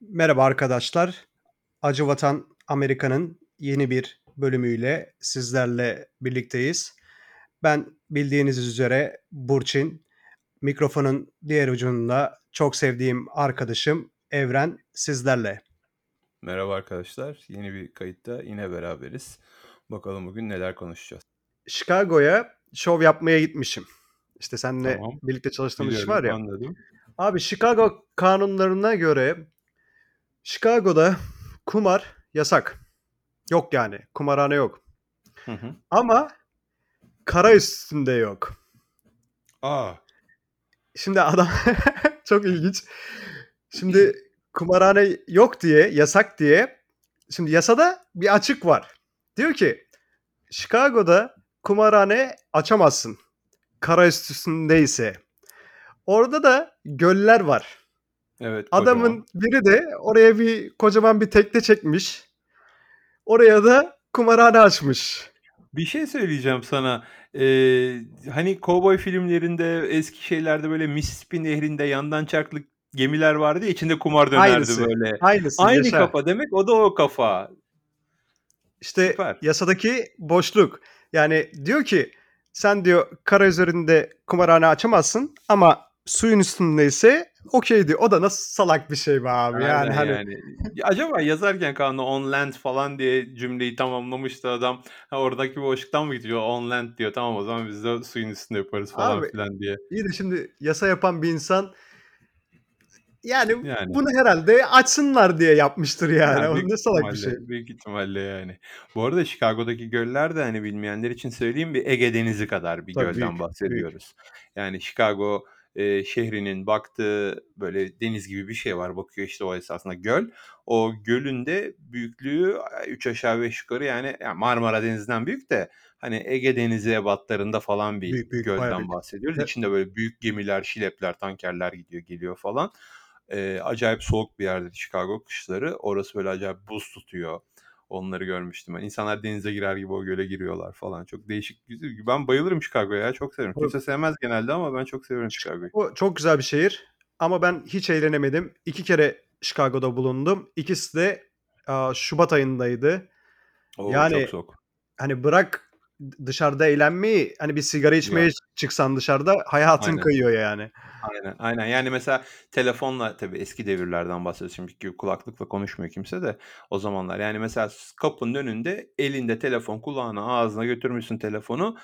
Merhaba arkadaşlar. Acı Vatan Amerika'nın yeni bir bölümüyle sizlerle birlikteyiz. Ben bildiğiniz üzere Burçin. Mikrofonun diğer ucunda çok sevdiğim arkadaşım Evren sizlerle. Merhaba arkadaşlar. Yeni bir kayıtta yine beraberiz. Bakalım bugün neler konuşacağız. Chicago'ya şov yapmaya gitmişim. İşte seninle Tamam. birlikte çalıştığımız iş var ya. Anladım. Abi Chicago kanunlarına göre Chicago'da kumar yasak. Yok yani. Kumarhane yok. Hı hı. Ama kara üstünde yok. Aa, Şimdi adam çok ilginç. Şimdi kumarhane yok diye, yasak diye. Şimdi yasada bir açık var. Diyor ki Chicago'da kumarhane açamazsın. Kara üstündeyse. Orada da göller var. Evet. Adamın biri de oraya bir kocaman bir tekne çekmiş. Oraya da kumarhane açmış. Bir şey söyleyeceğim sana. Ee, hani kovboy filmlerinde eski şeylerde böyle Mississippi nehrinde yandan çarklı gemiler vardı ya içinde kumar dönerdi Aynısı. böyle. Aynısı. Aynı yaşa. kafa demek o da o kafa. İşte Süper. yasadaki boşluk. Yani diyor ki sen diyor kara üzerinde kumarhane açamazsın ama suyun üstündeyse okey diyor. O da nasıl salak bir şey be abi. Yani Aynen hani yani. Ya Acaba yazarken kanunu on land falan diye cümleyi tamamlamıştı adam. Ha, oradaki boşluktan mı gidiyor? On land diyor. Tamam o zaman biz de suyun üstünde yaparız falan Abi, filan diye. iyi de şimdi yasa yapan bir insan yani, Yani. bunu herhalde açsınlar diye yapmıştır yani. Ya, O büyük ne salak bir şey. Büyük ihtimalle yani. Bu arada Chicago'daki göller de hani bilmeyenler için söyleyeyim bir Ege Denizi kadar bir Tabii gölden büyük, büyük. bahsediyoruz. Yani Chicago e, şehrinin baktığı böyle deniz gibi bir şey var. Bakıyor işte o esasında göl. O gölün de büyüklüğü 3 aşağı 5 yukarı yani, yani Marmara Denizi'nden büyük de hani Ege Denizi ebatlarında falan bir Büyük, büyük, gölden bahsediyoruz. Ve- İçinde böyle büyük gemiler, şilepler, tankerler gidiyor geliyor falan. Ee, acayip soğuk bir yerde Chicago kışları. Orası böyle acayip buz tutuyor. Onları görmüştüm ben. İnsanlar denize girer gibi o göle giriyorlar falan. Çok değişik. güzel. Ben bayılırım Chicago'ya. ya, Çok severim. Kimse sevmez genelde ama ben çok seviyorum Chicago'yu. O çok güzel bir şehir ama ben hiç eğlenemedim. İki kere Chicago'da bulundum. İkisi de aa, Şubat ayındaydı. Oo, Yani- çok soğuk. Hani bırak dışarıda eğlenmeyi hani bir sigara içmeye Yok. çıksan dışarıda hayatın Aynen. kayıyor yani. Aynen, aynen. Yani mesela telefonla tabii eski devirlerden bahsediyoruz. Şimdiki kulaklıkla konuşmuyor kimse de o zamanlar. Yani mesela kapının önünde elinde telefon kulağına ağzına götürmüşsün telefonu.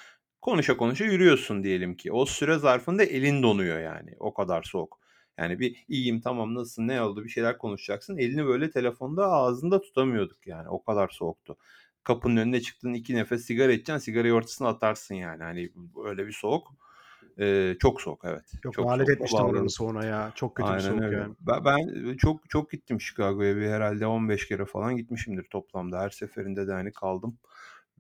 Konuşa konuşa yürüyorsun diyelim ki. O süre zarfında elin donuyor yani. O kadar soğuk. Yani bir iyiyim tamam nasılsın ne oldu bir şeyler konuşacaksın. Elini böyle telefonda ağzında tutamıyorduk yani. O kadar soğuktu. Kapının önüne çıktın iki nefes sigara içeceksin. Sigarayı ortasına atarsın yani. Hani öyle bir soğuk. Ee, çok soğuk evet. Yok çok etmiştim Vallahi oranın soğuğuna ya. Çok kötü bir Aynen soğuk öyle. yani. Ben, ben çok çok gittim Chicago'ya bir herhalde 15 kere falan gitmişimdir toplamda. Her seferinde de hani kaldım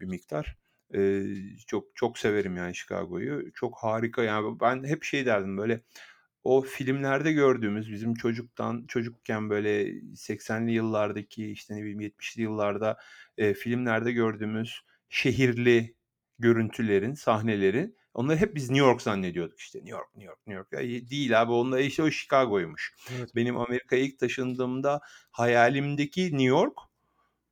bir miktar. Ee, çok çok severim yani Chicago'yu. Çok harika yani ben hep şey derdim böyle o filmlerde gördüğümüz bizim çocuktan çocukken böyle 80'li yıllardaki işte ne bileyim 70'li yıllarda e, filmlerde gördüğümüz şehirli görüntülerin, sahnelerin onları hep biz New York zannediyorduk işte New York, New York, New York. Ya, değil abi onlar işte o Chicago'ymuş. Evet. Benim Amerika'ya ilk taşındığımda hayalimdeki New York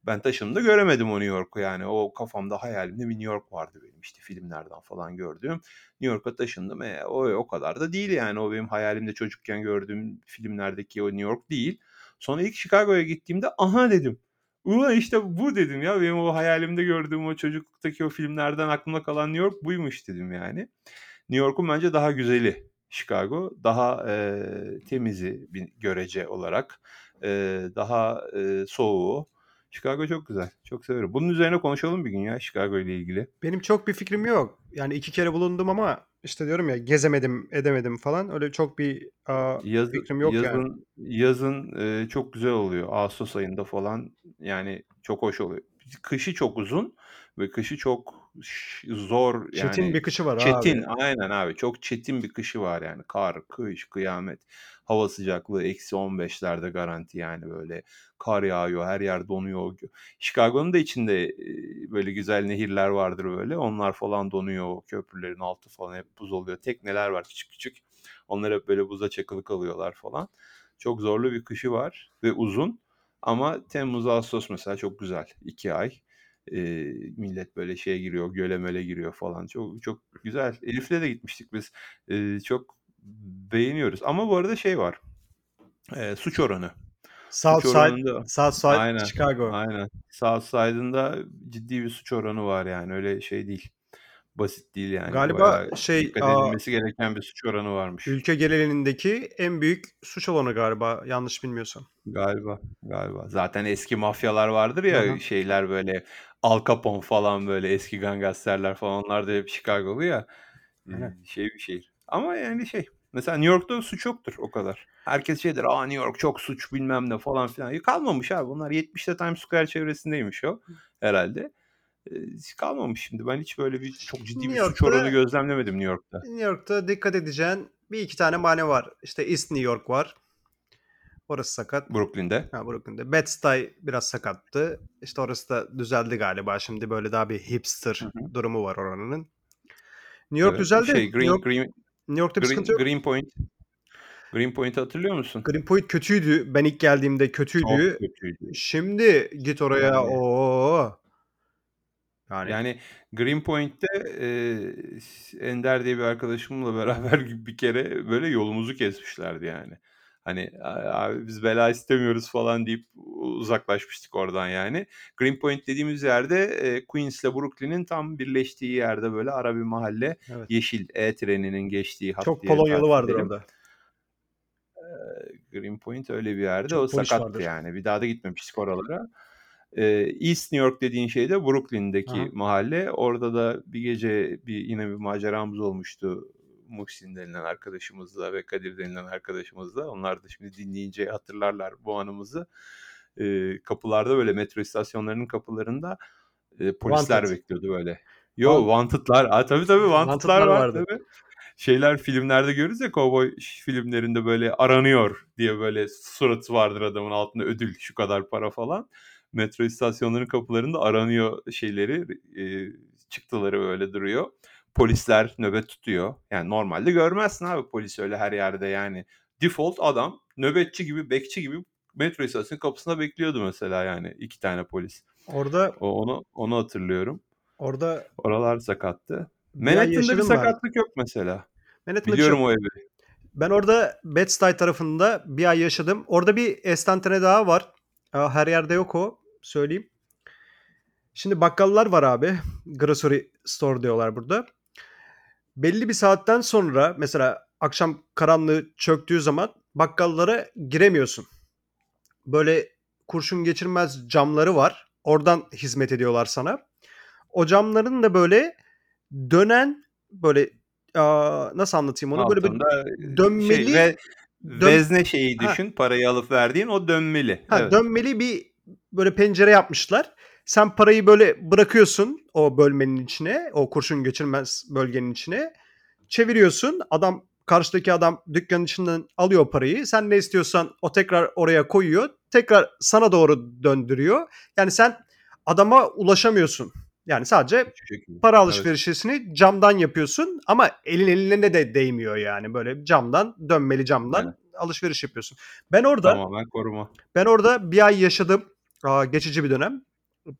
ben taşındığımda göremedim o New York'u yani. O kafamda hayalimde bir New York vardı benim işte filmlerden falan gördüğüm. New York'a taşındım. E, o, o kadar da değil yani. O benim hayalimde çocukken gördüğüm filmlerdeki o New York değil. Sonra ilk Chicago'ya gittiğimde aha dedim. Ulan işte bu dedim ya. Benim o hayalimde gördüğüm o çocukluktaki o filmlerden aklımda kalan New York buymuş dedim yani. New York'un bence daha güzeli Chicago. Daha e, temizi bir görece olarak. E, daha e, soğuğu. Chicago çok güzel. Çok severim. Bunun üzerine konuşalım bir gün ya Chicago ile ilgili. Benim çok bir fikrim yok. Yani iki kere bulundum ama işte diyorum ya gezemedim, edemedim falan. Öyle çok bir aa, Yazın, fikrim yok yani. yazın, yazın e, çok güzel oluyor. Ağustos ayında falan yani çok hoş oluyor. Kışı çok uzun ve kışı çok zor Çetin yani bir kışı var çetin abi. aynen abi çok çetin bir kışı var yani kar, kış, kıyamet. Hava sıcaklığı eksi 15'lerde garanti yani böyle kar yağıyor her yer donuyor. Chicago'nun da içinde böyle güzel nehirler vardır böyle onlar falan donuyor köprülerin altı falan hep buz oluyor. Tekneler var küçük küçük onlar hep böyle buza çakılı kalıyorlar falan. Çok zorlu bir kışı var ve uzun. Ama Temmuz Ağustos mesela çok güzel. iki ay. E, millet böyle şeye giriyor, göle möle giriyor falan. Çok çok güzel. Elif'le de gitmiştik biz. E, çok beğeniyoruz. Ama bu arada şey var. E, suç oranı. South Suç Side, oranında South Side aynen Chicago. aynen. South Side'ında ciddi bir suç oranı var yani. Öyle şey değil. Basit değil yani. Galiba Bayağı şey dikkat aa, edilmesi gereken bir suç oranı varmış. ülke genelindeki en büyük suç olanı galiba yanlış bilmiyorsam. Galiba, galiba. Zaten eski mafyalar vardır Hı ya hı. şeyler böyle Al Capone falan böyle eski gangsterler falan onlar da hep Chicago'lu ya. Ee, Aynen. şey bir şehir. Ama yani şey mesela New York'ta suç yoktur o kadar. Herkes şeydir aa New York çok suç bilmem ne falan filan. Ya kalmamış abi bunlar 70'te Times Square çevresindeymiş o herhalde. Ee, kalmamış şimdi. Ben hiç böyle bir çok ciddi New bir suç oranı gözlemlemedim New York'ta. New York'ta dikkat edeceğin bir iki tane mane var. İşte East New York var. Orası sakat. Brooklyn'de. Ha Brooklyn'de. Bed-Stuy biraz sakattı. İşte orası da düzeldi galiba. Şimdi böyle daha bir hipster Hı hı. durumu var oranın. New York Evet. düzeldi. Şey New Green York Green New York'ta bir Green sıkıntı yok. Greenpoint Greenpoint'i hatırlıyor musun? Greenpoint kötüydü. Ben ilk geldiğimde Çok kötüydü. kötüydü. Şimdi git oraya. Yani Oo. Yani yani Greenpoint'te e, Ender diye bir arkadaşımla beraber bir kere böyle yolumuzu kesmişlerdi yani. Hani "A- abi biz bela istemiyoruz falan deyip uzaklaşmıştık oradan yani. Greenpoint dediğimiz yerde e, Queens ile Brooklyn'in tam birleştiği yerde böyle ara bir mahalle. evet. Yeşil E treninin geçtiği hat Çok tarif vardır orada. Greenpoint öyle bir yerde. O Çok polis sakattı vardır. yani. Bir daha da gitmemiştik oralara. East New York dediğin şey de Brooklyn'deki Aha. mahalle. Orada da bir gece bir yine bir maceramız olmuştu. Muhsin denilen arkadaşımızla ve Kadir denilen arkadaşımızla. Onlar da şimdi dinleyince hatırlarlar bu anımızı. Ee, kapılarda böyle metro istasyonlarının kapılarında e, polisler Wanted. bekliyordu böyle. Yo Want- Wanted'lar. Aa, tabii tabii Wanted'lar Wanted'lar var vardı. tabii. Şeyler filmlerde görürüz ya kovboy filmlerinde böyle aranıyor diye böyle suratı vardır adamın altında ödül şu kadar para falan. Metro istasyonlarının kapılarında aranıyor şeyleri e, çıktıları böyle duruyor. Polisler nöbet tutuyor. Yani normalde görmezsin abi polis öyle her yerde yani. Default adam nöbetçi gibi bekçi gibi metro istasyonunun kapısında bekliyordu mesela yani iki tane polis. Orada O, onu onu hatırlıyorum. orada Oralar sakattı. Manhattan'da bir sakatlık yok mesela. Manhattan'da şey Biliyorum yok. o evi. Ben orada Bed-Stuy tarafında bir ay yaşadım. Orada bir estantane daha var. Her yerde yok o. Söyleyeyim. Şimdi bakkallar var abi. Grocery store diyorlar burada. Belli bir saatten sonra mesela akşam karanlığı çöktüğü zaman bakkallara giremiyorsun. Böyle kurşun geçirmez camları var. Oradan hizmet ediyorlar sana. O camların da böyle dönen böyle aa, nasıl anlatayım onu? Böyle bir Altında dönmeli şey ve dön vezne şeyi ha, düşün. Parayı alıp verdiğin o dönmeli. ha Evet. dönmeli bir böyle pencere yapmışlar. Sen parayı böyle bırakıyorsun o bölmenin içine, o kurşun geçirmez bölgenin içine. Çeviriyorsun. Adam karşıdaki adam dükkanın içinden alıyor parayı. Sen ne istiyorsan o tekrar oraya koyuyor. Tekrar sana doğru döndürüyor. Yani sen adama ulaşamıyorsun. Yani sadece para Evet. alışverişini camdan yapıyorsun ama elin eline de değmiyor yani böyle camdan dönmeli camdan Aynen. alışveriş yapıyorsun. Ben orada Tamamen koruma. ben orada bir ay yaşadım. Aa, geçici bir dönem.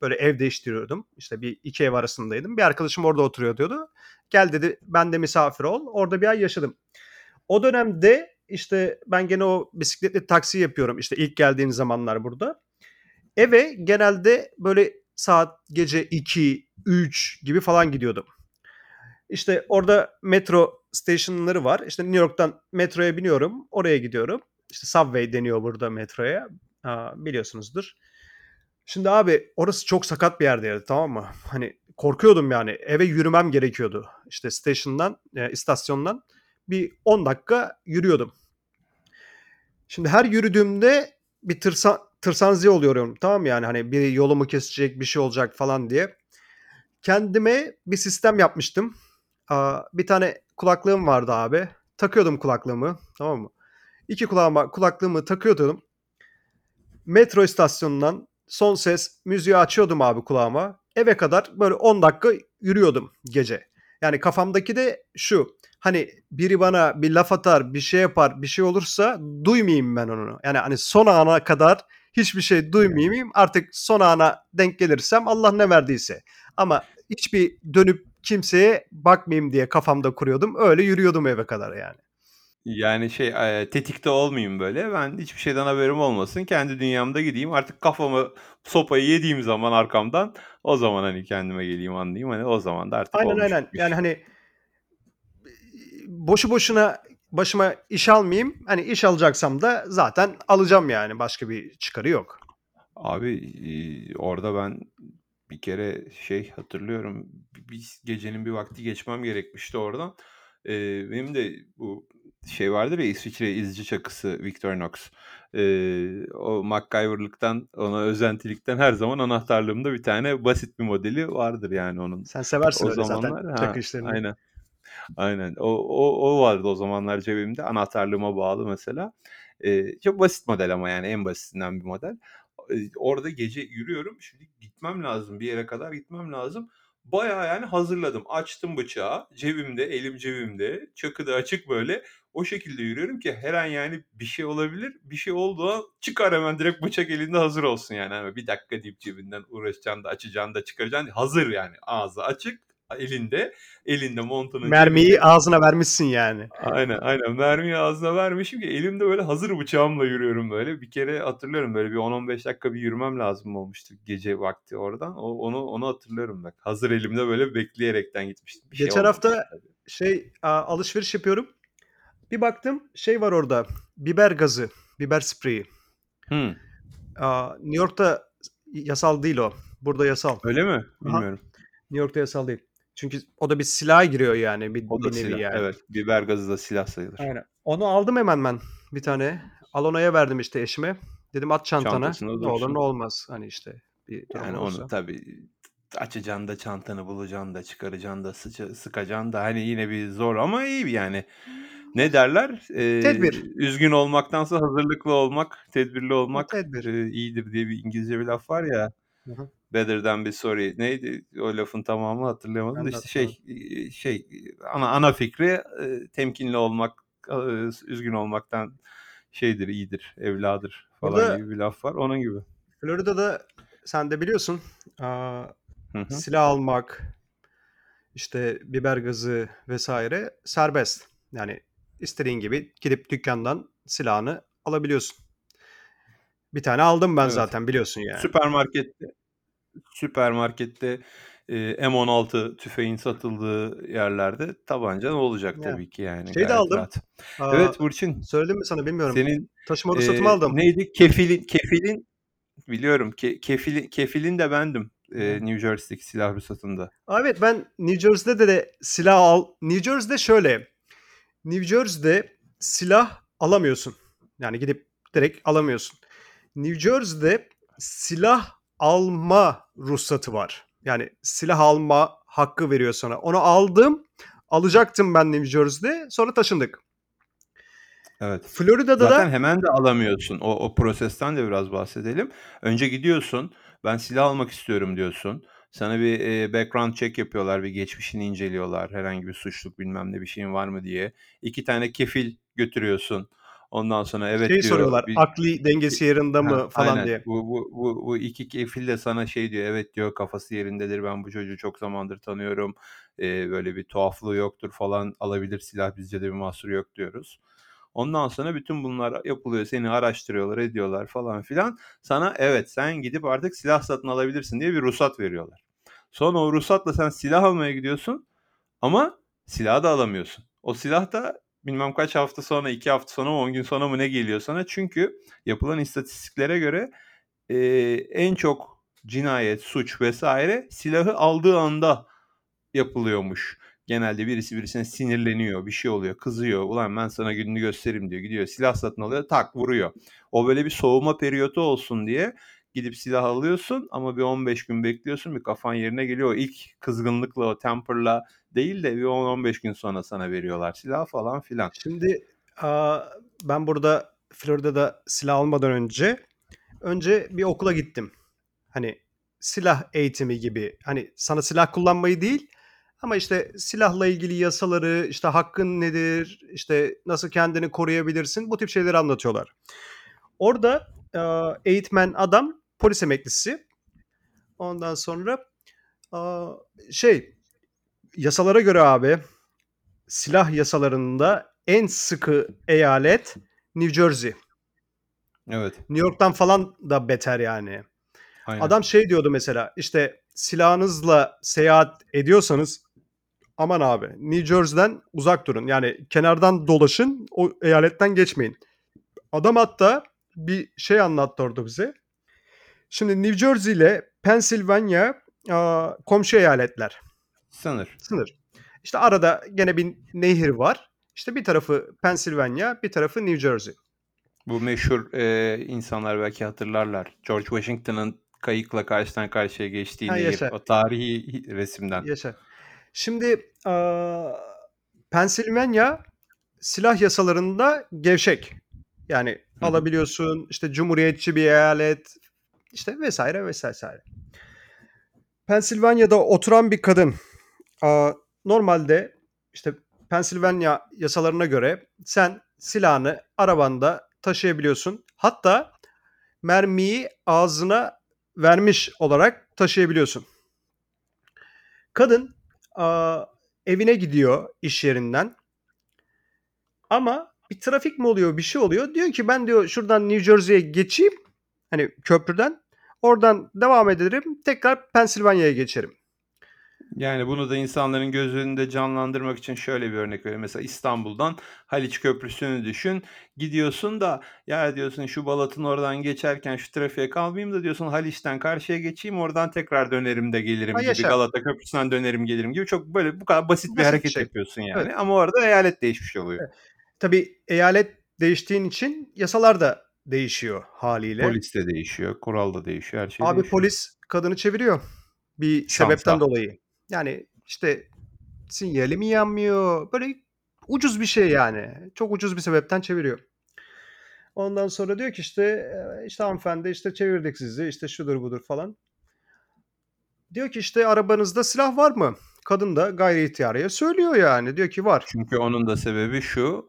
Böyle ev değiştiriyordum. İşte bir iki ev arasındaydım. Bir arkadaşım orada oturuyor diyordu. Gel dedi ben de misafir ol. Orada bir ay yaşadım. O dönemde işte ben gene o bisikletli taksi yapıyorum. İşte ilk geldiğim zamanlar burada. Eve genelde böyle saat gece 2, 3 gibi falan gidiyordum. İşte orada metro stationları var. İşte New York'tan metroya biniyorum. Oraya gidiyorum. İşte subway deniyor burada metroya. Aa, biliyorsunuzdur. Şimdi abi orası çok sakat bir yerdeydi tamam mı? Hani korkuyordum yani. Eve yürümem gerekiyordu. İşte station'dan, e, istasyondan bir 10 dakika yürüyordum. Şimdi her yürüdüğümde bir tırsa, tırsanziye oluyorum tamam mı? Yani hani biri yolumu kesecek bir şey olacak falan diye. Kendime bir sistem yapmıştım. Aa, bir tane kulaklığım vardı abi. Takıyordum kulaklığımı tamam mı? İki kulağıma kulaklığımı takıyordum. Metro istasyonundan son ses müziği açıyordum abi kulağıma. Eve kadar böyle 10 dakika yürüyordum gece. Yani kafamdaki de şu. hani biri bana bir laf atar, bir şey yapar, bir şey olursa duymayayım ben onu. Yani hani son ana kadar hiçbir şey duymayayım. Artık son ana denk gelirsem Allah ne verdiyse. Ama hiçbir dönüp kimseye bakmayayım diye kafamda kuruyordum. Öyle yürüyordum eve kadar yani. Yani şey eee, tetikte olmayayım böyle. Ben hiçbir şeyden haberim olmasın. Kendi dünyamda gideyim. Artık kafamı sopayı yediğim zaman arkamdan o zaman hani kendime geleyim anlayayım. Hani o zaman da artık Aynen olmuş aynen. bitmiş. Yani hani boşu boşuna başıma iş almayayım. Hani iş alacaksam da zaten alacağım yani. Başka bir çıkarı yok. Abi eee, orada ben bir kere şey hatırlıyorum. Bir gecenin bir vakti geçmem gerekmişti oradan. Eee, benim de bu şey vardır ya İsviçre izci çakısı Victorinox. Eee, o MacGyver'lıktan ona özentilikten her zaman anahtarlığımda bir tane basit bir modeli vardır yani onun. Sen seversin O öyle zamanlar zaten çakı işlerini. aynen. Aynen. O, o, o vardı o zamanlar cebimde. Anahtarlığıma bağlı mesela. Eee, çok basit model ama yani en basitinden bir model. Eee, orada gece yürüyorum. Şimdi gitmem lazım. Bir yere kadar gitmem lazım. Bayağı yani hazırladım. Açtım bıçağı. Cebimde, elim cebimde. Çakı da açık böyle. O şekilde yürüyorum ki her an yani bir şey olabilir. Bir şey olduğu an çıkar hemen direkt bıçak elinde hazır olsun yani. Hani bir dakika deyip cebinden uğraşacaksın da açacaksın da çıkaracaksın. Hazır yani. Ağzı açık. Elinde. Elinde montunun Mermiyi cebinde. ağzına vermişsin yani. Aynen aynen. Mermiyi ağzına vermişim ki elimde böyle hazır bıçağımla yürüyorum böyle. Bir kere hatırlıyorum böyle bir 10-15 dakika bir yürümem lazım olmuştu gece vakti oradan. O, onu onu hatırlıyorum bak. Hazır elimde böyle bekleyerekten gitmiştim. Bir şey Geçen olmamıştı hafta tabii. şey alışveriş yapıyorum. Bir baktım şey var orada. Biber gazı, biber spreyi. Aa, New York'ta yasal değil o. Burada yasal. Öyle mi? Aha. Bilmiyorum. New York'ta yasal değil. Çünkü o da bir silaha giriyor yani bir, O da bir nevi silah. yani. Evet. Biber gazı da silah sayılır. Aynen. Onu aldım hemen ben bir tane. Alona'ya verdim işte eşime. Dedim at çantana. Ne olur ne olmaz. Hani işte bir Yani olsa. onu tabii açacaksın da çantanı bulacaksın da çıkaracaksın da sıça, sıkacaksın da hani yine bir zor ama iyi yani. Ne derler? Ee, Tedbir. üzgün olmaktansa hazırlıklı olmak, tedbirli olmak Tedbir. e, iyidir diye bir İngilizce bir laf var ya. Hı hı. Better than be sorry. Neydi o lafın tamamı hatırlayamadım Ben işte şey e, şey ana ana fikri e, temkinli olmak, e, üzgün olmaktan şeydir, iyidir, evladır falan Burada gibi bir laf var. Onun gibi. Florida'da sen de biliyorsun aa, Hı hı. silah almak, işte biber gazı vesaire serbest. Yani istediğin gibi gidip dükkandan silahını alabiliyorsun. Bir tane aldım ben Evet. zaten biliyorsun yani. Süpermarkette süpermarkette e, M16 tüfeğin satıldığı yerlerde tabancan olacak Ya. tabii ki yani Şey de aldım. rahat. Aa, Evet Burçin, söyledim mi sana bilmiyorum. senin Taşıma e, ruhsatımı aldım. neydi? Kefilin kefilin biliyorum. Ke, kefilin kefilin de bendim e. New Jersey'deki silah ruhsatında. Evet ben New Jersey'de de silah al. New Jersey'de şöyle. New Jersey'de silah alamıyorsun. Yani gidip direkt alamıyorsun. New Jersey'de silah alma ruhsatı var. Yani silah alma hakkı veriyor sana. Onu aldım. Alacaktım ben New Jersey'de. Sonra taşındık. Evet. Florida'da Zaten da hemen de alamıyorsun. O, o prosesten de biraz bahsedelim. Önce gidiyorsun. Ben silah almak istiyorum diyorsun. Sana bir e, background check yapıyorlar. Bir geçmişini inceliyorlar. Herhangi bir suçluk bilmem ne bir şeyin var mı diye. İki tane kefil götürüyorsun. Ondan sonra evet şey diyor. soruyorlar. Bir, Akli dengesi yerinde ha, mi falan aynen. diye. Bu, bu, bu, bu iki kefil de sana şey diyor. Evet diyor kafası yerindedir. Ben bu çocuğu çok zamandır tanıyorum. E, böyle bir tuhaflığı yoktur falan. Alabilir silah bizce de bir mahsur yok diyoruz. Ondan sonra bütün bunlar yapılıyor. Seni araştırıyorlar, ediyorlar falan filan. Sana evet sen gidip artık silah satın alabilirsin diye bir ruhsat veriyorlar. Sonra o ruhsatla sen silah almaya gidiyorsun ama silahı da alamıyorsun. O silah da bilmem kaç hafta sonra, iki hafta sonra on gün sonra mı ne geliyor sana? Çünkü yapılan istatistiklere göre e, en çok cinayet, suç vesaire silahı aldığı anda yapılıyormuş. Genelde birisi birisine sinirleniyor, bir şey oluyor, kızıyor. Ulan ben sana gününü göstereyim diyor. Gidiyor silah satın alıyor, tak vuruyor. O böyle bir soğuma periyodu olsun diye gidip silah alıyorsun ama bir 15 gün bekliyorsun bir kafan yerine geliyor. O ilk kızgınlıkla o temperla değil de bir 10-15 gün sonra sana veriyorlar silah falan filan. Şimdi aa, ben burada Florida'da silah almadan önce önce bir okula gittim. Hani silah eğitimi gibi. Hani sana silah kullanmayı değil Ama işte silahla ilgili yasaları, işte hakkın nedir, işte nasıl kendini koruyabilirsin bu tip şeyleri anlatıyorlar. Orada eğitmen adam polis emeklisi. Ondan sonra şey yasalara göre abi silah yasalarında en sıkı eyalet New Jersey. Evet. New York'tan falan da beter yani. Aynen. Adam şey diyordu mesela işte silahınızla seyahat ediyorsanız aman abi New Jersey'den uzak durun. Yani kenardan dolaşın o eyaletten geçmeyin. Adam hatta bir şey anlattı orada bize. Şimdi New Jersey ile Pennsylvania aa, komşu eyaletler. Sınır. Sınır. İşte arada gene bir nehir var. İşte bir tarafı Pennsylvania, bir tarafı New Jersey. Bu meşhur e, insanlar belki hatırlarlar. George Washington'ın kayıkla karşıdan karşıya geçtiği Ha, nehir. yaşa. O tarihi resimden. Yaşa. Şimdi aa, Pennsylvania silah yasalarında gevşek. Yani hı. alabiliyorsun işte cumhuriyetçi bir eyalet işte vesaire vesaire. Pennsylvania'da oturan bir kadın normalde işte Pennsylvania yasalarına göre sen silahını arabanda taşıyabiliyorsun. Hatta mermiyi ağzına vermiş olarak taşıyabiliyorsun. Kadın evine gidiyor iş yerinden. Ama bir trafik mi oluyor bir şey oluyor. Diyor ki ben diyor şuradan New Jersey'ye geçeyim. Hani köprüden. Oradan devam ederim. Tekrar Pennsylvania'ya geçerim. Yani bunu da insanların göz önünde canlandırmak için şöyle bir örnek vereyim. Mesela İstanbul'dan Haliç Köprüsü'nü düşün. Gidiyorsun da ya diyorsun şu Balat'ın oradan geçerken şu trafiğe kalmayayım da diyorsun Haliç'ten karşıya geçeyim oradan tekrar dönerim de gelirim Ha, gibi. yaşa. Galata Köprüsü'nden dönerim gelirim gibi çok böyle bu kadar basit bir Basit bir hareket şey. yapıyorsun yani. Evet. Ama orada eyalet değişmiş oluyor. Evet. Tabii eyalet değiştiğin için yasalar da değişiyor haliyle. Polis de değişiyor, kural da değişiyor, her şey Abi değişiyor. polis kadını çeviriyor. Bir Şansa. sebepten dolayı. Yani işte sinyali mi yanmıyor? Böyle ucuz bir şey yani. Çok ucuz bir sebepten çeviriyor. Ondan sonra diyor ki işte "E, işte hanımefendi işte çevirdik sizi işte şudur budur falan. Diyor ki işte arabanızda silah var mı? Kadın da gayri ihtiyariye söylüyor yani. Diyor ki var. Çünkü onun da sebebi şu,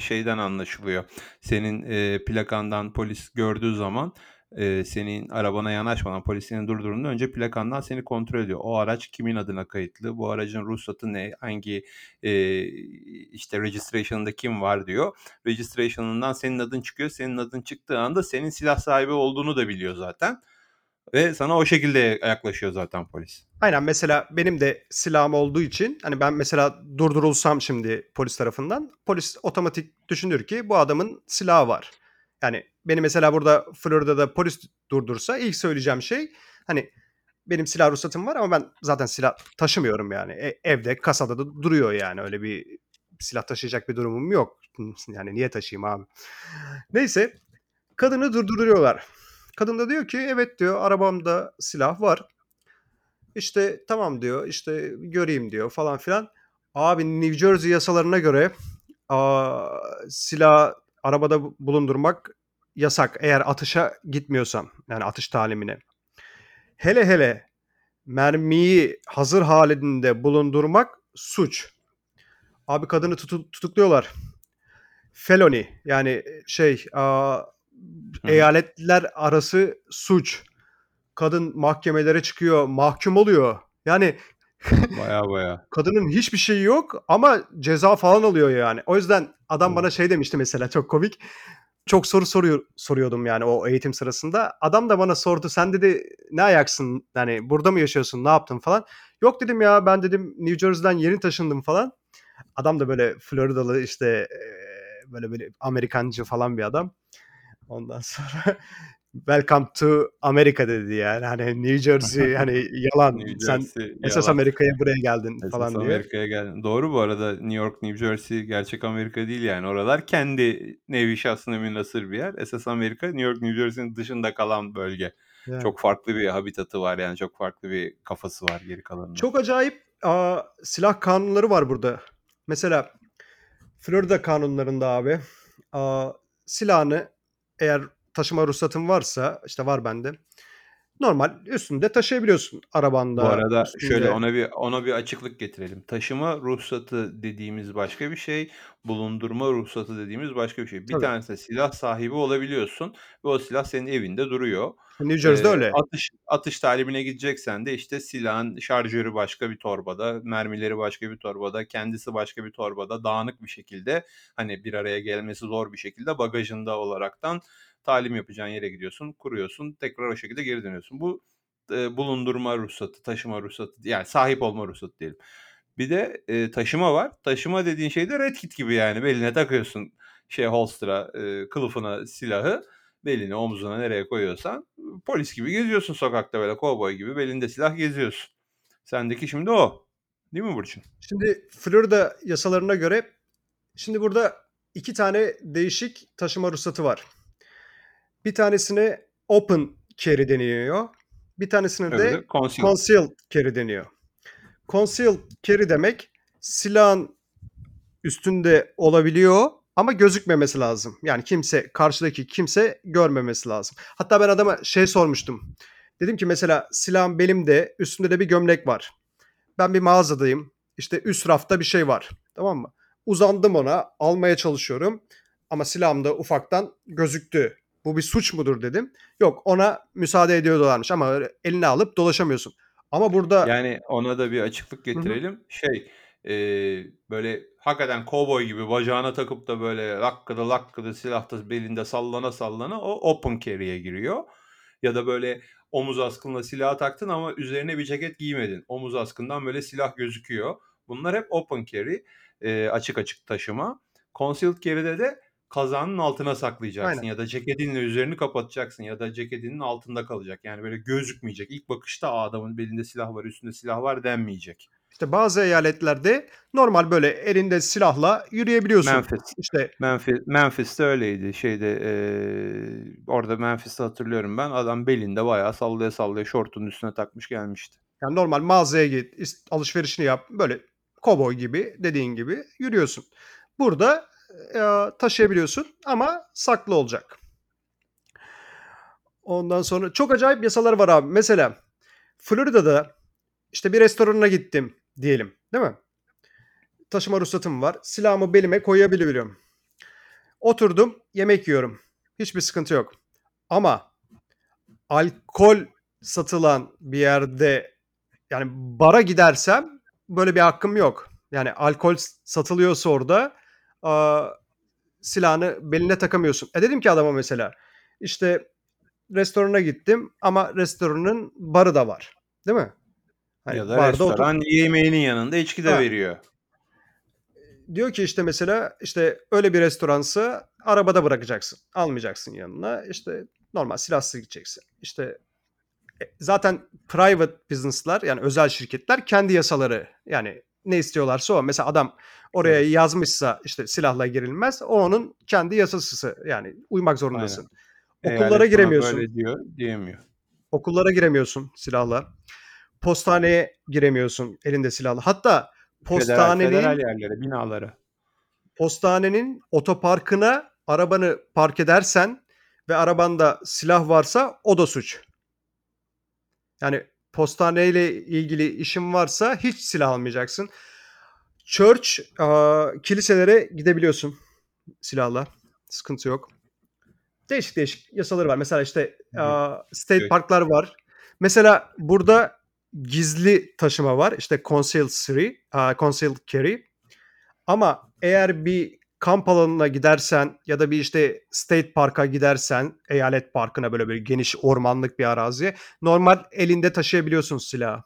şeyden anlaşılıyor. Senin eee, plakandan polis gördüğü zaman senin arabana yanaşmadan polis seni durdurduğunda önce plakandan seni kontrol ediyor. O araç kimin adına kayıtlı? Bu aracın ruhsatı ne? Hangi eee, işte registration'ında kim var diyor. Registration'ından senin adın çıkıyor. Senin adın çıktığı anda senin silah sahibi olduğunu da biliyor zaten. Ve sana o şekilde yaklaşıyor zaten polis. Aynen mesela benim de silahım olduğu için hani ben mesela durdurulsam şimdi polis tarafından polis otomatik düşünür ki bu adamın silahı var. Yani beni mesela burada Florida'da polis durdursa ilk söyleyeceğim şey hani benim silah ruhsatım var ama ben zaten silah taşımıyorum yani. E- evde kasada da duruyor yani öyle bir silah taşıyacak bir durumum yok. Yani niye taşıyayım abi? Neyse kadını durduruyorlar. Kadın da diyor ki evet diyor arabamda silah var. İşte tamam diyor işte göreyim diyor falan filan. Abi New Jersey yasalarına göre silah arabada bulundurmak yasak eğer atışa gitmiyorsam yani atış talimine. Hele hele mermiyi hazır halinde bulundurmak suç. Abi kadını tutu- tutukluyorlar. Felony yani şey Hı. Eyaletler arası suç. Kadın mahkemelere çıkıyor, mahkum oluyor. Yani Baya baya. kadının hiçbir şeyi yok ama ceza falan alıyor yani. O yüzden adam bana şey demişti mesela çok komik. Çok soru soruyor soruyordum yani o eğitim sırasında. Adam da bana sordu sen dedi ne ayaksın yani burada mı yaşıyorsun ne yaptın falan. Yok dedim ya ben dedim New Jersey'den yeni taşındım falan. Adam da böyle Floridalı işte böyle böyle Amerikancı falan bir adam. Ondan sonra Welcome to America dedi yani. Hani New Jersey hani yalan. New Sen Jersey esas yalan. Amerika'ya buraya geldin Esas falan diye. Amerika'ya geldin. Doğru bu arada New York, New Jersey gerçek Amerika değil yani. Oralar kendi nevi şahsına münhasır bir yer. Esas Amerika New York, New Jersey'nin dışında kalan bölge. Yani. Çok farklı bir habitatı var yani. Çok farklı bir kafası var geri kalanının. Çok acayip aa, silah kanunları var burada. Mesela Florida kanunlarında abi aa, silahını eğer taşıma ruhsatın varsa işte var bende. Normal üstünde taşıyabiliyorsun arabanda. Bu arada üstünde. şöyle ona bir ona bir açıklık getirelim. Taşıma ruhsatı dediğimiz başka bir şey, bulundurma ruhsatı dediğimiz başka bir şey. Bir Tabii. tanesi silah sahibi olabiliyorsun ve o silah senin evinde duruyor. New Jersey'de Eee, öyle. atış atış talimine gideceksen de işte silahın şarjörü başka bir torbada, mermileri başka bir torbada, kendisi başka bir torbada, dağınık bir şekilde hani bir araya gelmesi zor bir şekilde bagajında olaraktan talim yapacağın yere gidiyorsun, kuruyorsun, tekrar o şekilde geri dönüyorsun. Bu eee, bulundurma ruhsatı, taşıma ruhsatı yani sahip olma ruhsatı diyelim. Bir de eee, taşıma var. Taşıma dediğin şey de red kit gibi yani beline takıyorsun şey holster'a, eee, kılıfına silahı, beline, omzuna nereye koyuyorsan polis gibi geziyorsun sokakta böyle kovboy gibi belinde silah geziyorsun. Sendeki şimdi o. Değil mi Burçin? Şimdi Florida yasalarına göre şimdi burada iki tane değişik taşıma ruhsatı var. Bir tanesine open carry deniyor. Bir tanesine de Öbürü concealed. concealed carry deniyor. Concealed carry demek silahın üstünde olabiliyor ama gözükmemesi lazım. Yani kimse karşıdaki kimse görmemesi lazım. Hatta ben adama şey sormuştum. Dedim ki mesela silahım belimde üstünde de bir gömlek var. Ben bir mağazadayım. İşte üst rafta bir şey var. Tamam mı? Uzandım ona almaya çalışıyorum. Ama silahım da ufaktan gözüktü. Bu bir suç mudur dedim. Yok ona müsaade ediyorlarmış ama eline alıp dolaşamıyorsun. Ama burada Yani ona da bir açıklık getirelim. Şey eee, böyle hakikaten kovboy gibi bacağına takıp da böyle lakkıda lakkıda silahta belinde sallana sallana o open carry'e giriyor. Ya da böyle omuz askınla silah taktın ama üzerine bir ceket giymedin. Omuz askından böyle silah gözüküyor. Bunlar hep open carry. eee, açık açık taşıma. Concealed carry'de de kazanın altına saklayacaksın Aynen. ya da ceketinle üzerini kapatacaksın ya da ceketinin altında kalacak. Yani böyle gözükmeyecek. İlk bakışta "Aa, adamın belinde silah var, üstünde silah var denmeyecek. işte bazı eyaletlerde normal böyle elinde silahla yürüyebiliyorsun. Memphis. İşte Memphis Memphis'te öyleydi. Şeyde eee, orada Memphis'te hatırlıyorum ben. Adam belinde bayağı sallaya sallaya şortunun üstüne takmış gelmişti. yani normal mağazaya git, alışverişini yap. Böyle kovboy gibi dediğin gibi yürüyorsun. Burada e, taşıyabiliyorsun ama saklı olacak. Ondan sonra çok acayip yasalar var abi. Mesela Florida'da işte bir restoranına gittim diyelim değil mi? Taşıma ruhsatım var. Silahımı belime koyabiliyorum. Oturdum yemek yiyorum. Hiçbir sıkıntı yok. Ama alkol satılan bir yerde yani bara gidersem böyle bir hakkım yok. Yani alkol satılıyorsa orada aa, silahını beline takamıyorsun. E dedim ki adama mesela işte restorana gittim ama restoranın barı da var. Değil mi? Hani ya da barda otur- restoran yemeğinin yanında içki de Ha. veriyor. diyor ki işte mesela işte öyle bir restoransa arabada bırakacaksın. Almayacaksın yanına. İşte normal silahsız gideceksin. İşte e, zaten private business'lar yani özel şirketler kendi yasaları yani ne istiyorlarsa o. Mesela adam oraya Evet. yazmışsa işte silahla girilmez. O onun kendi yasası yani uymak zorundasın. Eyalet Okullara bana giremiyorsun. Böyle diyor diyemiyor. Okullara giremiyorsun silahla. Postaneye giremiyorsun elinde silahla. Hatta Federal, postanenin federal yerlere, binalara. postanenin otoparkına arabanı park edersen ve arabanda silah varsa o da suç. Yani postaneyle ilgili işin varsa hiç silah almayacaksın. Church, aa, kiliselere gidebiliyorsun silahla. Sıkıntı yok. Değişik değişik yasaları var. Mesela işte aa, state Evet. parklar var. Mesela burada gizli taşıma var. İşte concealed carry, aa, concealed carry. Ama eğer bir kamp alanına gidersen ya da bir işte state parka gidersen eyalet parkına böyle bir geniş ormanlık bir araziye normal elinde taşıyabiliyorsun silahı.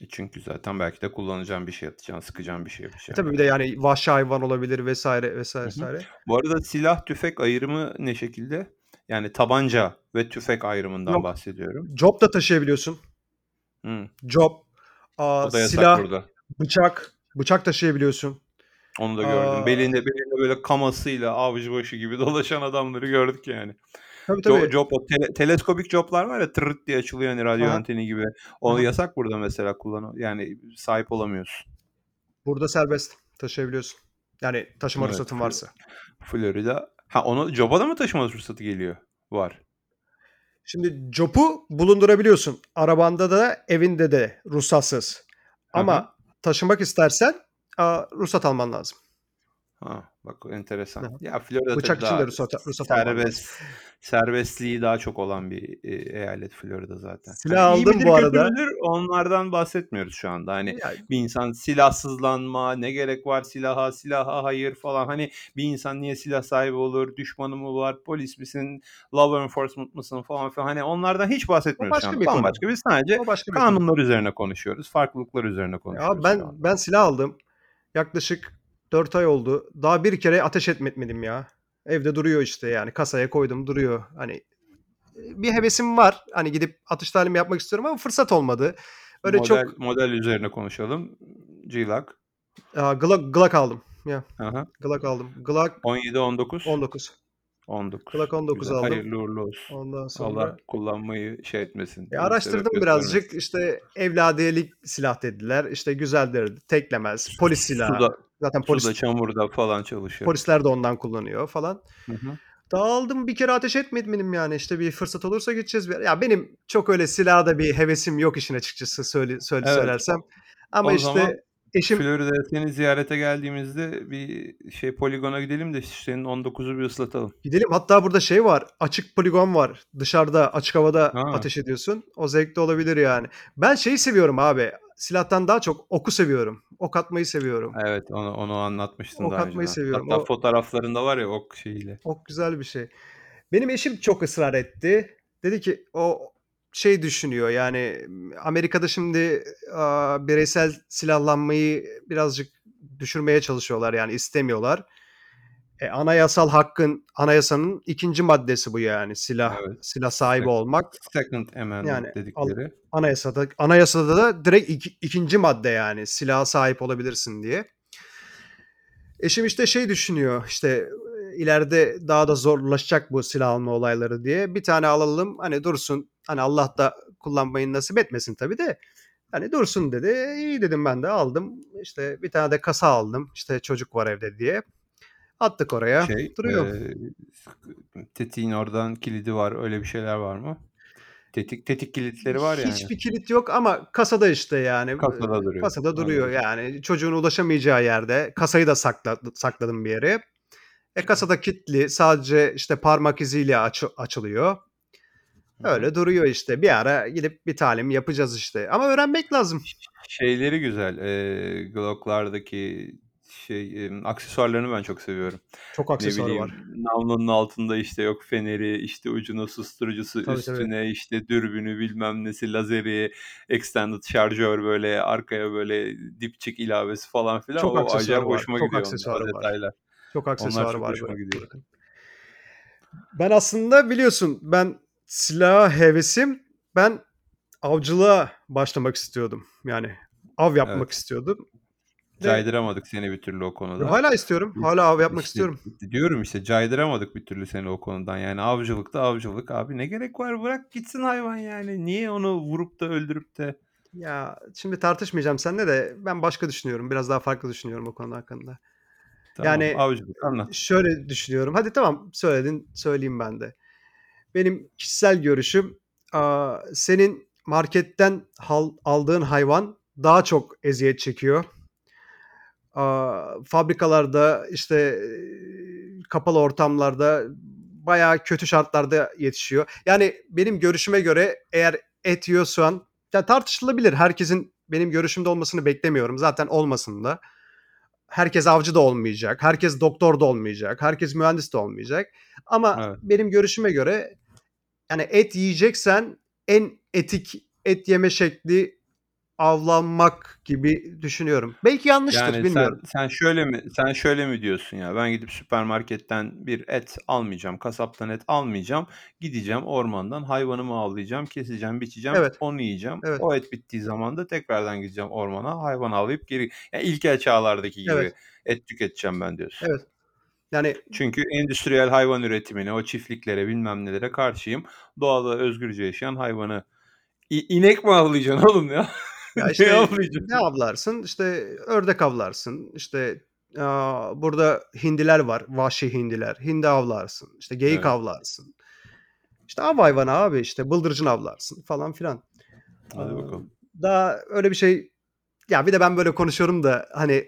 E Çünkü zaten belki de kullanacağım bir şey atacaksın, sıkacağın bir şey E yapacaksın. tabii bir de yani vahşi hayvan olabilir vesaire vesaire Hı hı. vesaire. Bu arada silah tüfek ayrımı ne şekilde? Yani tabanca ve tüfek ayrımından Yok. bahsediyorum. Job da taşıyabiliyorsun. Hı. Job, yasak silah, burada. bıçak, bıçak taşıyabiliyorsun. Onu da gördüm. Aa, Belinde belinde böyle kamasıyla avcı başı gibi dolaşan adamları gördük yani. tabii Jo tabii. job o tele teleskopik joblar var ya tırırt diye açılıyor hani radyo Aha, anteni gibi. O aha. yasak burada mesela kullan yani sahip olamıyorsun. Burada serbest taşıyabiliyorsun. Yani taşıma Evet, ruhsatın varsa. Florida. Ha onu joba da mı taşıma ruhsatı geliyor? Var. Şimdi COP'u bulundurabiliyorsun. Arabanda da evinde de ruhsatsız. Ama taşımak istersen a, ruhsat alman lazım. Ha, bak enteresan. Hı. Ya Florida Bıçak için de ruhsat, ruhsat serbest serbestliği daha çok olan bir e, eyalet Florida zaten. Silah Hani iyi aldım midir bu arada. müdür onlardan bahsetmiyoruz şu anda. Hani Ya, bir insan silahsızlanma, ne gerek var silaha, silaha hayır falan. Hani bir insan niye silah sahibi olur, düşmanı mı var, polis misin, law enforcement mısın falan filan. Hani onlardan hiç bahsetmiyoruz şu başka anda. bir konu. Bambaşka biz sadece O başka bir konu. kanunlar üzerine konuşuyoruz, farklılıklar üzerine Ya konuşuyoruz şu ben anda. ben silah aldım. Yaklaşık 4 ay oldu. Daha bir kere ateş etmedim ya. Evde duruyor işte yani kasaya koydum duruyor. Hani e, bir hevesim var. Hani gidip atış talimi yapmak istiyorum ama fırsat olmadı. Öyle Model çok model üzerine konuşalım. G-Lock. Aa, Glock, Glock aldım. Ya hı. Glock aldım. Glock 17 19 19. 19. Glock 19 Güzel. aldım. Hayırlı uğurlu olsun. Ondan sonra Allah kullanmayı şey etmesin. e, araştırdım birazcık. göstermesin. İşte evladiyelik silah dediler. İşte güzeldir. Teklemez. Polis silahı. Suda, Zaten polis suda çamurda falan çalışıyor. polisler de ondan kullanıyor falan. Hı hı. Dağıldım bir kere ateş etmedim yani işte bir fırsat olursa gideceğiz. Bir... Ya benim çok öyle silaha da bir hevesim yok işin açıkçası söyle, söyle Evet. söylersem. Ama O işte zaman eşim Florida'ya seni ziyarete geldiğimizde bir şey poligona gidelim de senin 19'u bir ıslatalım. gidelim. Hatta burada şey var. Açık poligon var. Dışarıda açık havada Ha. ateş ediyorsun. O zevkli olabilir yani. Ben şeyi seviyorum abi. Silahtan daha çok oku seviyorum. Ok atmayı seviyorum. Evet onu onu anlatmıştın Ok daha atmayı önceden. seviyorum. Hatta O- fotoğraflarında var ya ok şeyiyle. Ok güzel bir şey. Benim eşim çok ısrar etti. Dedi ki o şey düşünüyor yani Amerika'da şimdi bireysel silahlanmayı birazcık düşürmeye çalışıyorlar yani istemiyorlar. E, anayasal hakkın anayasanın ikinci maddesi bu yani silah Evet. silah sahibi Sek- olmak Second Amendment Yani dedikleri. anayasada anayasada da direkt iki- ikinci madde yani silaha sahip olabilirsin diye. Eşim işte şey düşünüyor işte e, ileride daha da zorlaşacak bu silah alma olayları diye. Bir tane alalım hani dursun hani Allah da kullanmayı nasip etmesin tabii de hani dursun dedi. İyi dedim ben de aldım. İşte bir tane de kasa aldım. İşte çocuk var evde diye. Attık oraya. Şey, Duruyor. e, tetiğin oradan kilidi var. Öyle bir şeyler var mı? Tetik tetik kilitleri var yani. Hiçbir kilit yok ama kasada işte yani. Kasada duruyor. Kasada duruyor Anladım. yani. Çocuğun ulaşamayacağı yerde. Kasayı da sakla, sakladım bir yere. E kasada kilitli. Sadece işte parmak iziyle aç- açılıyor. Öyle duruyor işte. Bir ara gidip bir talim yapacağız işte. Ama öğrenmek lazım. Şeyleri güzel. E, Glock'lardaki şey e, aksesuarlarını ben çok seviyorum. Çok aksesuarı bileyim var. namlunun altında işte yok feneri, işte ucuna susturucusu, Tabii, tabii. üstüne işte dürbünü bilmem nesi, lazeri, extended şarjör böyle arkaya böyle dipçik ilavesi falan filan. Çok o acayip aksesuarı var. hoşuma Çok gidiyor onlar, aksesuarı var. detaylar. Çok Onlar aksesuarı çok var. hoşuma böyle. gidiyor. Ben aslında biliyorsun ben silah hevesim ben avcılığa başlamak istiyordum. Yani av yapmak Evet. istiyordum. Caydıramadık seni bir türlü o konuda. hala istiyorum. Hala av yapmak İşte istiyorum. diyorum işte caydıramadık bir türlü seni o konudan. Yani avcılıkta avcılık abi ne gerek var bırak gitsin hayvan yani. Niye onu vurup da öldürüp de Ya şimdi tartışmayacağım seninle de ben başka düşünüyorum. Biraz daha farklı düşünüyorum o konu hakkında. tamam Yani avcılık anlat. şöyle düşünüyorum. Hadi tamam söyledin söyleyeyim ben de. Benim kişisel görüşüm senin marketten aldığın hayvan daha çok eziyet çekiyor. Fabrikalarda işte e, kapalı ortamlarda bayağı kötü şartlarda yetişiyor. Yani benim görüşüme göre eğer et yiyorsan ya tartışılabilir. Herkesin benim görüşümde olmasını beklemiyorum. Zaten olmasın da. Herkes avcı da olmayacak. Herkes doktor da olmayacak. Herkes mühendis de olmayacak. Ama Evet. benim görüşüme göre yani et yiyeceksen en etik et yeme şekli avlanmak gibi düşünüyorum. Belki yanlıştır Yani sen bilmiyorum. sen şöyle mi sen şöyle mi diyorsun ya? Ben gidip süpermarketten bir et almayacağım, kasaptan et almayacağım. Gideceğim ormandan hayvanımı avlayacağım, keseceğim, biçeceğim, Evet. onu yiyeceğim. Evet. O et bittiği zaman da tekrardan gideceğim ormana, hayvan avlayıp geri yani ilkel çağlardaki gibi Evet. et tüketeceğim ben diyorsun. Evet. Yani Çünkü endüstriyel hayvan üretimine, o çiftliklere, bilmem nelere karşıyım. Doğada özgürce yaşayan hayvanı İ- inek mi avlayacaksın oğlum ya? ya ne işte avlayacaksın? ne avlarsın? İşte ördek avlarsın. İşte aa, burada hindiler var. Vahşi hindiler. Hindi avlarsın. İşte geyik Evet. avlarsın. İşte av hayvanı abi işte bıldırcın avlarsın falan filan. Hadi bakalım. Daha öyle bir şey ya bir de ben böyle konuşuyorum da hani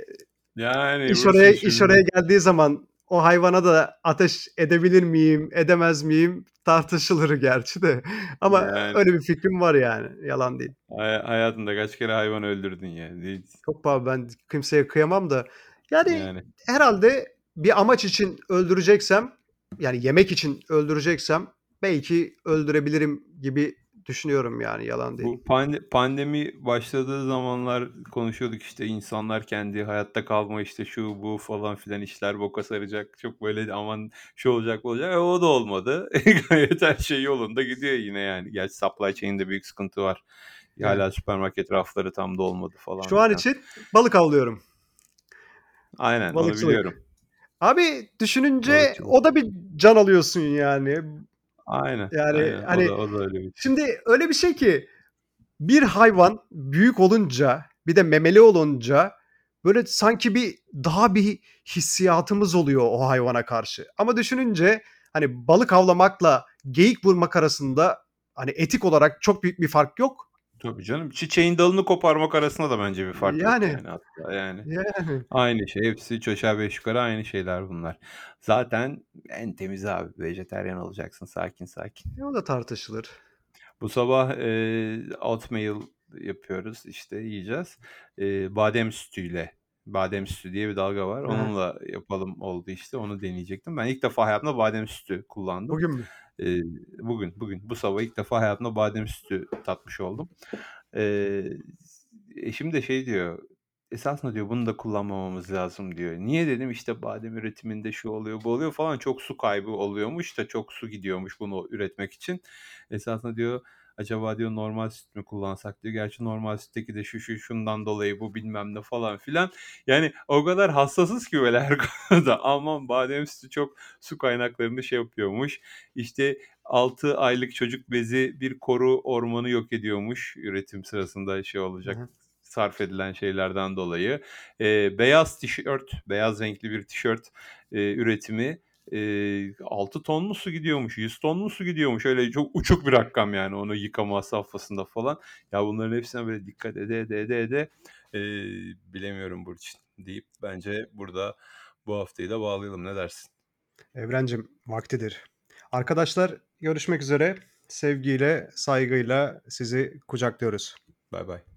Yani iş oraya iş oraya geldiği zaman o hayvana da ateş edebilir miyim, edemez miyim tartışılır gerçi de. Ama Yani. öyle bir fikrim var yani. Yalan değil. Hay- hayatında kaç kere hayvan öldürdün yani. Çok abi ben kimseye kıyamam da. Yani, Yani. herhalde bir amaç için öldüreceksem yani yemek için öldüreceksem belki öldürebilirim gibi düşünüyorum yani yalan değil. Bu pande- pandemi başladığı zamanlar konuşuyorduk işte insanlar kendi hayatta kalma işte şu bu falan filan işler boka saracak. Çok böyle aman şu olacak bu olacak. E, o da olmadı. Gayet her şey yolunda gidiyor yine yani. Gerçi supply chain'de büyük sıkıntı var. Hala süpermarket rafları tam dolmadı falan. Şu an filan. için balık avlıyorum. Aynen onu balıkçılık. biliyorum. Abi düşününce Balıkçılık. o da bir can alıyorsun yani. Aynen. Yani aynen. hani- o, da, o da öyle bir şey. Şimdi öyle bir şey ki bir hayvan büyük olunca bir de memeli olunca böyle sanki bir daha bir hissiyatımız oluyor o hayvana karşı. Ama düşününce hani balık avlamakla geyik vurmak arasında hani etik olarak çok büyük bir fark yok. Tabii canım. Çiçeğin dalını koparmak arasında da bence bir fark Yani. yok yani hatta yani. Yani Aynı şey. Hepsi üç aşağı beş yukarı aynı şeyler bunlar. Zaten en temiz abi. Vejeteryan olacaksın sakin sakin. e, o da tartışılır. Bu sabah e, oatmeal yapıyoruz işte yiyeceğiz. E, badem sütüyle. Badem sütü diye bir dalga var. Hı. Onunla yapalım oldu işte. Onu deneyecektim. Ben ilk defa hayatımda badem sütü kullandım. Bugün mü? E, bugün bugün bu sabah ilk defa hayatımda badem sütü tatmış oldum. E, eşim de şey diyor. Esasında diyor bunu da kullanmamamız lazım diyor. Niye dedim işte badem üretiminde şu oluyor bu oluyor falan çok su kaybı oluyormuş da çok su gidiyormuş bunu üretmek için. Esasında diyor acaba diyor normal süt mü kullansak diyor. Gerçi normal sütteki de şu şu şundan dolayı bu bilmem ne falan filan. Yani o kadar hassasız ki böyle her konuda. Aman badem sütü çok su kaynaklarını şey yapıyormuş. İşte 6 aylık çocuk bezi bir koru ormanı yok ediyormuş üretim sırasında şey olacak Hı hı. sarf edilen şeylerden dolayı. Ee, beyaz tişört, beyaz renkli bir tişört e, üretimi e, 6 ton mu su gidiyormuş, 100 ton mu su gidiyormuş. Öyle çok uçuk bir rakam yani onu yıkama safhasında falan. Ya bunların hepsine böyle dikkat ede ede ede ede e, bilemiyorum Burçin deyip bence burada bu haftayı da bağlayalım. Ne dersin? Evrencim vaktidir. Arkadaşlar görüşmek üzere. Sevgiyle, saygıyla sizi kucaklıyoruz. Bay bay.